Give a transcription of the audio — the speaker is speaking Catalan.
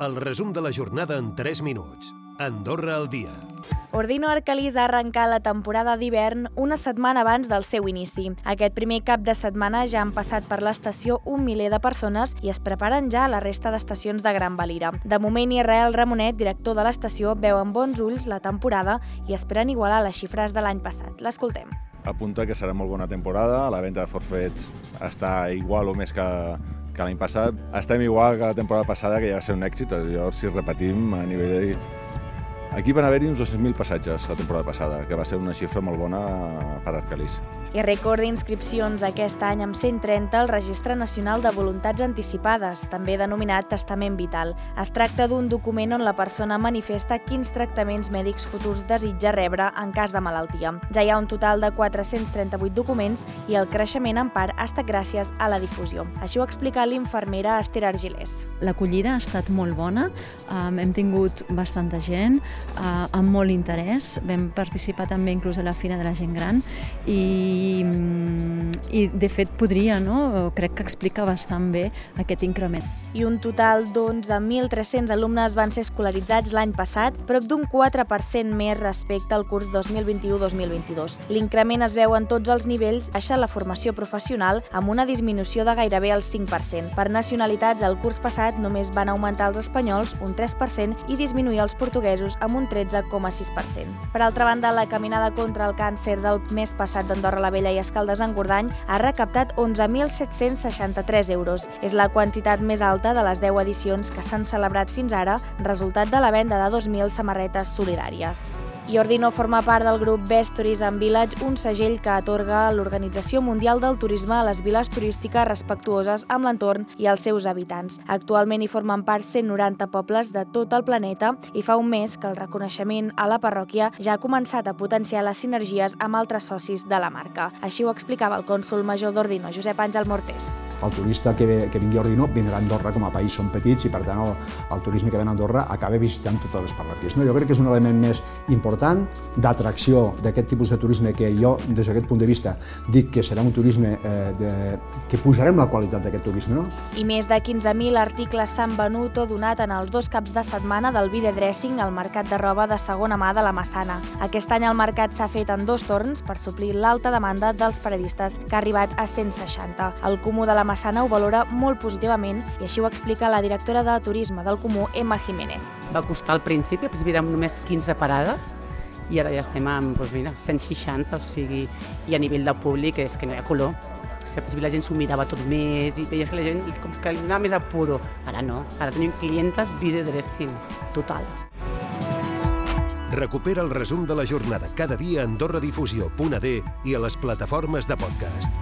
El resum de la jornada en 3 minuts. Andorra al dia. Ordino Arcalís ha arrencat la temporada d'hivern una setmana abans del seu inici. Aquest primer cap de setmana ja han passat per l'estació un miler de persones i es preparen ja a la resta d'estacions de Gran Valira. De moment, Israel Ramonet, director de l'estació, veu amb bons ulls la temporada i esperen igualar les xifres de l'any passat. L'escoltem. Apunta que serà molt bona temporada, la venda de forfets està igual o més que, que l'any passat. Estem igual que la temporada passada, que ja va ser un èxit. Llavors, si repetim a nivell de Aquí van haver-hi uns 200.000 passatges la temporada passada, que va ser una xifra molt bona per Arcalís. I rècord d'inscripcions aquest any amb 130 al Registre Nacional de Voluntats Anticipades, també denominat Testament Vital. Es tracta d'un document on la persona manifesta quins tractaments mèdics futurs desitja rebre en cas de malaltia. Ja hi ha un total de 438 documents i el creixement en part ha estat gràcies a la difusió. Així ho explica l'infermera Esther Argilés. L'acollida ha estat molt bona, hem tingut bastanta gent, uh, amb molt interès, vam participar també inclús a la Fira de la Gent Gran i, i de fet podria, no? crec que explica bastant bé aquest increment. I un total d'11.300 alumnes van ser escolaritzats l'any passat, prop d'un 4% més respecte al curs 2021-2022. L'increment es veu en tots els nivells, deixa la formació professional amb una disminució de gairebé el 5%. Per nacionalitats, el curs passat només van augmentar els espanyols un 3% i disminuir els portuguesos amb un 13,6%. Per altra banda, la caminada contra el càncer del mes passat d'Andorra la Vella i Escaldes Engordany ha recaptat 11.763 euros. És la quantitat més alta de les 10 edicions que s'han celebrat fins ara, resultat de la venda de 2.000 samarretes solidàries. I Ordino forma part del grup Best Tourism Village, un segell que atorga l'Organització Mundial del Turisme a les viles turístiques respectuoses amb l'entorn i els seus habitants. Actualment hi formen part 190 pobles de tot el planeta i fa un mes que el reconeixement a la parròquia ja ha començat a potenciar les sinergies amb altres socis de la marca. Així ho explicava el cònsul major d'Ordino, Josep Àngel Mortés. El turista que, ve, que vingui a Ordino vindrà a Andorra com a país són petits i per tant el, el turisme que ven a Andorra acaba visitant totes les parròquies. No? Jo crec que és un element més important important d'atracció d'aquest tipus de turisme que jo, des d'aquest punt de vista, dic que serà un turisme eh, de, que pujarem la qualitat d'aquest turisme. No? I més de 15.000 articles s'han venut o donat en els dos caps de setmana del Vide Dressing al mercat de roba de segona mà de la Massana. Aquest any el mercat s'ha fet en dos torns per suplir l'alta demanda dels periodistes, que ha arribat a 160. El Comú de la Massana ho valora molt positivament i així ho explica la directora de Turisme del Comú, Emma Jiménez. Va costar al principi, al principi érem només 15 parades, i ara ja estem amb doncs mira, 160, o sigui, i a nivell de públic és que no hi ha color. Si al principi la gent s'ho mirava tot més i veies que la gent com que li anava més a puro. Ara no, ara tenim clientes video dressing, total. Recupera el resum de la jornada cada dia a AndorraDifusió.d i a les plataformes de podcast.